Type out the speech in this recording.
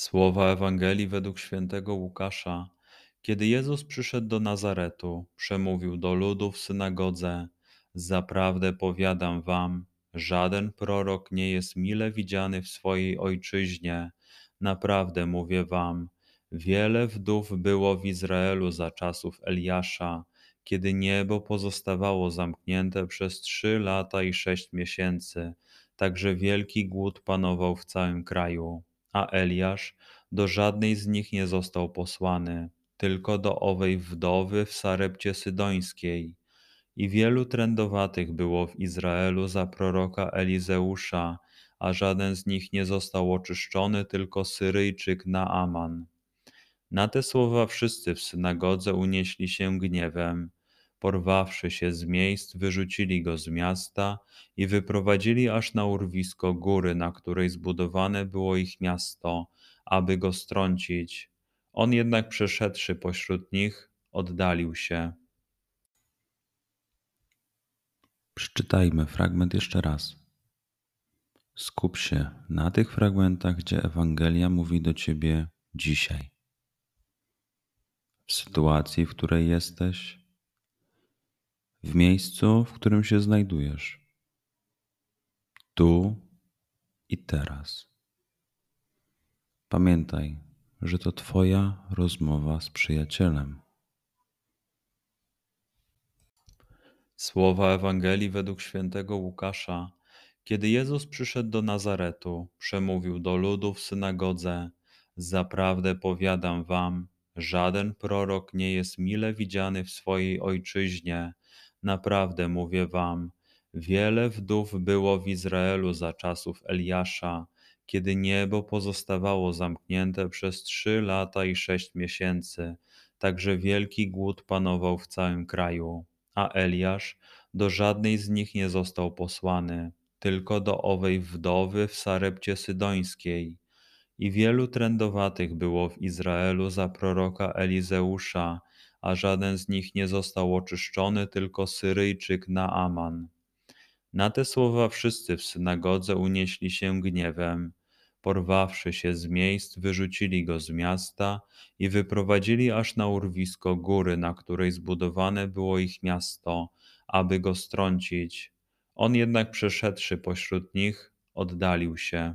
Słowa Ewangelii według świętego Łukasza. Kiedy Jezus przyszedł do Nazaretu, przemówił do ludu w synagodze – Zaprawdę powiadam wam, żaden prorok nie jest mile widziany w swojej ojczyźnie. Naprawdę mówię wam, wiele wdów było w Izraelu za czasów Eliasza, kiedy niebo pozostawało zamknięte przez trzy lata i sześć miesięcy, także wielki głód panował w całym kraju. A Eliasz do żadnej z nich nie został posłany, tylko do owej wdowy w Sarepcie Sydońskiej i wielu trędowatych było w Izraelu za proroka Elizeusza, a żaden z nich nie został oczyszczony, tylko Syryjczyk Naaman. Na te słowa wszyscy w synagodze unieśli się gniewem. Porwawszy się z miejsc, wyrzucili go z miasta i wyprowadzili aż na urwisko góry, na której zbudowane było ich miasto, aby go strącić. On jednak przeszedłszy pośród nich, oddalił się. Przeczytajmy fragment jeszcze raz. Skup się na tych fragmentach, gdzie Ewangelia mówi do ciebie dzisiaj. W sytuacji, w której jesteś, w miejscu, w którym się znajdujesz, tu i teraz. Pamiętaj, że to Twoja rozmowa z przyjacielem. Słowa Ewangelii według świętego Łukasza. Kiedy Jezus przyszedł do Nazaretu, przemówił do ludu w synagodze: Zaprawdę powiadam wam, żaden prorok nie jest mile widziany w swojej ojczyźnie. Naprawdę mówię wam, wiele wdów było w Izraelu za czasów Eliasza, kiedy niebo pozostawało zamknięte przez trzy lata i sześć miesięcy, także wielki głód panował w całym kraju a Eliasz do żadnej z nich nie został posłany, tylko do owej wdowy w Sarepcie Sydońskiej. I wielu trędowatych było w Izraelu za proroka Elizeusza, a żaden z nich nie został oczyszczony, tylko Syryjczyk Naaman. Na te słowa wszyscy w synagodze unieśli się gniewem. Porwawszy się z miejsc, wyrzucili go z miasta i wyprowadzili aż na urwisko góry, na której zbudowane było ich miasto, aby go strącić. On jednak przeszedłszy pośród nich, oddalił się.